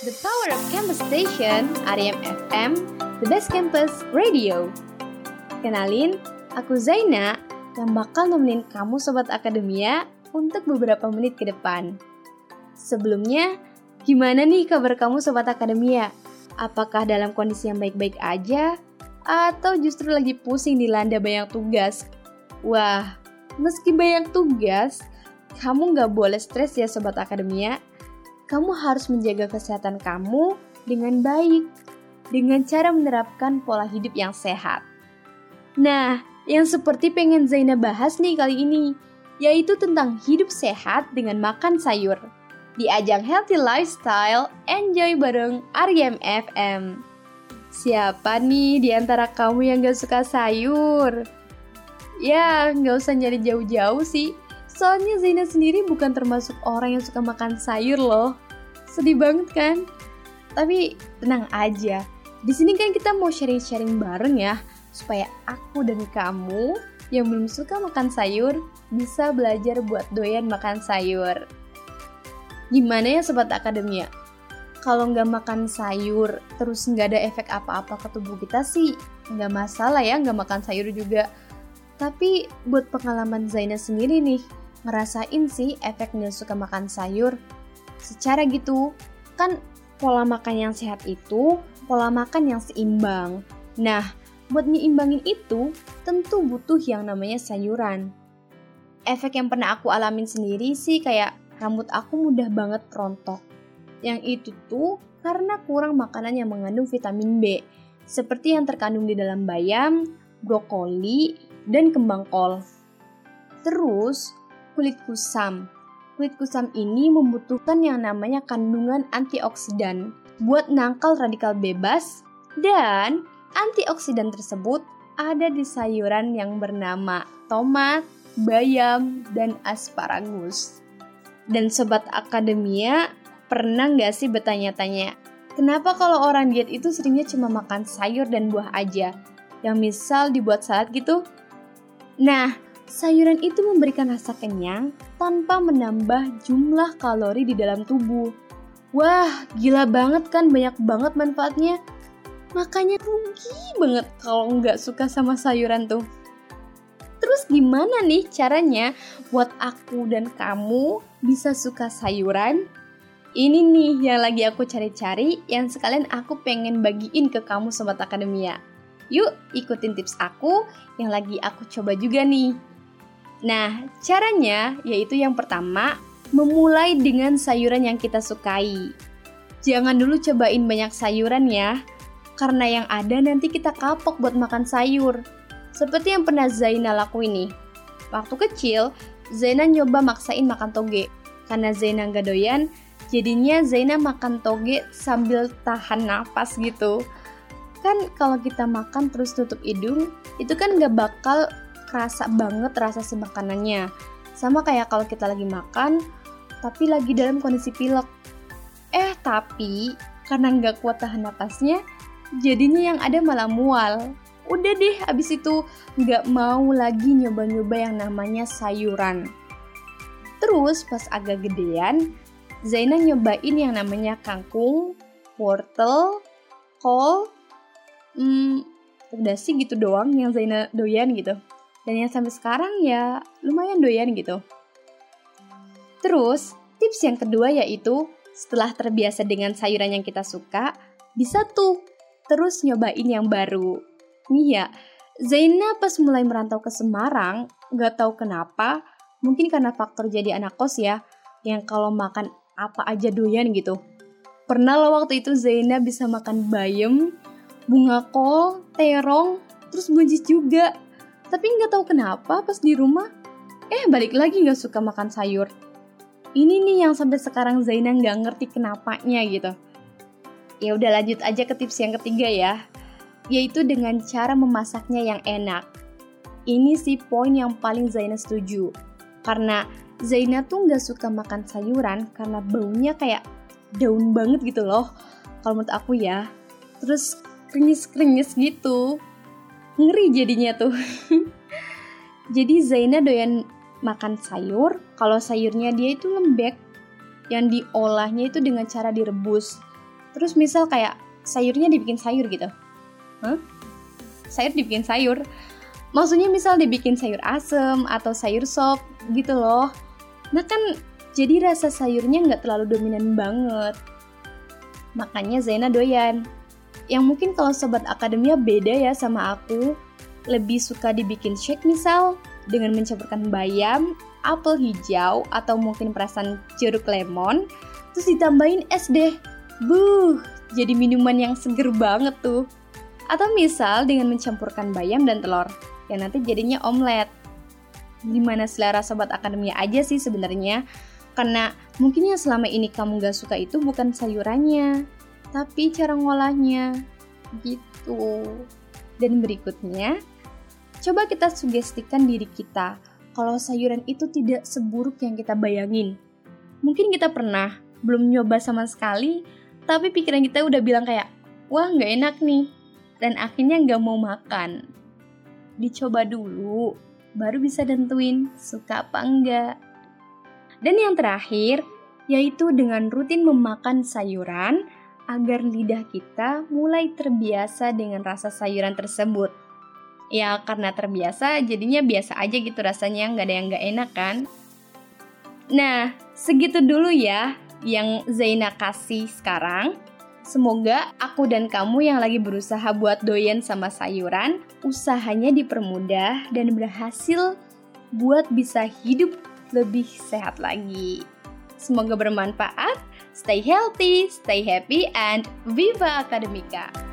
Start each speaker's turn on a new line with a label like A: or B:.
A: The Power of Campus Station, Ariam FM, The Best Campus Radio. Kenalin, aku Zaina yang bakal nemenin kamu Sobat Akademia untuk beberapa menit ke depan. Sebelumnya, gimana nih kabar kamu Sobat Akademia? Apakah dalam kondisi yang baik-baik aja? Atau justru lagi pusing dilanda banyak tugas? Wah, meski banyak tugas, kamu nggak boleh stres ya Sobat Akademia kamu harus menjaga kesehatan kamu dengan baik, dengan cara menerapkan pola hidup yang sehat. Nah, yang seperti pengen Zaina bahas nih kali ini, yaitu tentang hidup sehat dengan makan sayur. Di ajang Healthy Lifestyle, enjoy bareng Ariem FM. Siapa nih di antara kamu yang gak suka sayur? Ya, gak usah nyari jauh-jauh sih, Soalnya Zaina sendiri bukan termasuk orang yang suka makan sayur loh. Sedih banget kan? Tapi tenang aja. Di sini kan kita mau sharing-sharing bareng ya, supaya aku dan kamu yang belum suka makan sayur bisa belajar buat doyan makan sayur. Gimana ya sobat akademia? Kalau nggak makan sayur, terus nggak ada efek apa-apa ke tubuh kita sih, nggak masalah ya nggak makan sayur juga. Tapi buat pengalaman Zaina sendiri nih, ngerasain sih efek nggak suka makan sayur. Secara gitu, kan pola makan yang sehat itu pola makan yang seimbang. Nah, buat nyimbangin itu, tentu butuh yang namanya sayuran. Efek yang pernah aku alamin sendiri sih kayak rambut aku mudah banget rontok. Yang itu tuh karena kurang makanan yang mengandung vitamin B, seperti yang terkandung di dalam bayam, brokoli, dan kembang kol. Terus, kulit kusam. Kulit kusam ini membutuhkan yang namanya kandungan antioksidan buat nangkal radikal bebas dan antioksidan tersebut ada di sayuran yang bernama tomat, bayam, dan asparagus. Dan sobat akademia, pernah nggak sih bertanya-tanya, kenapa kalau orang diet itu seringnya cuma makan sayur dan buah aja? Yang misal dibuat salad gitu? Nah, sayuran itu memberikan rasa kenyang tanpa menambah jumlah kalori di dalam tubuh. Wah, gila banget kan, banyak banget manfaatnya. Makanya rugi banget kalau nggak suka sama sayuran tuh. Terus gimana nih caranya buat aku dan kamu bisa suka sayuran? Ini nih yang lagi aku cari-cari yang sekalian aku pengen bagiin ke kamu Sobat Akademia. Yuk ikutin tips aku yang lagi aku coba juga nih. Nah, caranya yaitu yang pertama, memulai dengan sayuran yang kita sukai. Jangan dulu cobain banyak sayuran ya, karena yang ada nanti kita kapok buat makan sayur. Seperti yang pernah Zaina lakuin nih. Waktu kecil, Zaina nyoba maksain makan toge. Karena Zaina nggak doyan, jadinya Zaina makan toge sambil tahan nafas gitu. Kan kalau kita makan terus tutup hidung, itu kan nggak bakal kerasa banget rasa si makanannya. Sama kayak kalau kita lagi makan, tapi lagi dalam kondisi pilek. Eh, tapi karena nggak kuat tahan napasnya, jadinya yang ada malah mual. Udah deh, abis itu nggak mau lagi nyoba-nyoba yang namanya sayuran. Terus pas agak gedean, Zaina nyobain yang namanya kangkung, wortel, kol, hmm, udah sih gitu doang yang Zaina doyan gitu dan yang sampai sekarang ya lumayan doyan gitu. Terus, tips yang kedua yaitu setelah terbiasa dengan sayuran yang kita suka, bisa tuh terus nyobain yang baru. Nih ya, Zaina pas mulai merantau ke Semarang, gak tahu kenapa, mungkin karena faktor jadi anak kos ya, yang kalau makan apa aja doyan gitu. Pernah lo waktu itu Zaina bisa makan bayam, bunga kol, terong, terus buncis juga. Tapi nggak tahu kenapa pas di rumah, eh balik lagi nggak suka makan sayur. Ini nih yang sampai sekarang Zaina nggak ngerti kenapanya gitu. Ya udah lanjut aja ke tips yang ketiga ya, yaitu dengan cara memasaknya yang enak. Ini sih poin yang paling Zaina setuju. Karena Zaina tuh nggak suka makan sayuran karena baunya kayak daun banget gitu loh. Kalau menurut aku ya. Terus krenyes-krenyes gitu ngeri jadinya tuh jadi Zaina doyan makan sayur kalau sayurnya dia itu lembek yang diolahnya itu dengan cara direbus Terus misal kayak sayurnya dibikin sayur gitu. Hah? Sayur dibikin sayur. Maksudnya misal dibikin sayur asem atau sayur sop gitu loh. Nah kan jadi rasa sayurnya nggak terlalu dominan banget. Makanya Zaina doyan. Yang mungkin kalau sobat akademia beda ya sama aku. Lebih suka dibikin shake misal dengan mencampurkan bayam, apel hijau, atau mungkin perasan jeruk lemon, terus ditambahin es deh. Buh, jadi minuman yang seger banget tuh. Atau misal dengan mencampurkan bayam dan telur, yang nanti jadinya omelet. Gimana selera sobat akademia aja sih sebenarnya? Karena mungkin yang selama ini kamu gak suka itu bukan sayurannya, tapi cara ngolahnya. Gitu. Dan berikutnya, coba kita sugestikan diri kita kalau sayuran itu tidak seburuk yang kita bayangin. Mungkin kita pernah belum nyoba sama sekali, tapi pikiran kita udah bilang kayak, wah nggak enak nih, dan akhirnya nggak mau makan. Dicoba dulu, baru bisa tentuin suka apa enggak. Dan yang terakhir, yaitu dengan rutin memakan sayuran agar lidah kita mulai terbiasa dengan rasa sayuran tersebut. Ya karena terbiasa jadinya biasa aja gitu rasanya, nggak ada yang nggak enak kan. Nah, segitu dulu ya yang Zaina kasih sekarang. Semoga aku dan kamu yang lagi berusaha buat doyan sama sayuran, usahanya dipermudah dan berhasil buat bisa hidup lebih sehat lagi. Semoga bermanfaat. Stay healthy, stay happy, and viva Akademika!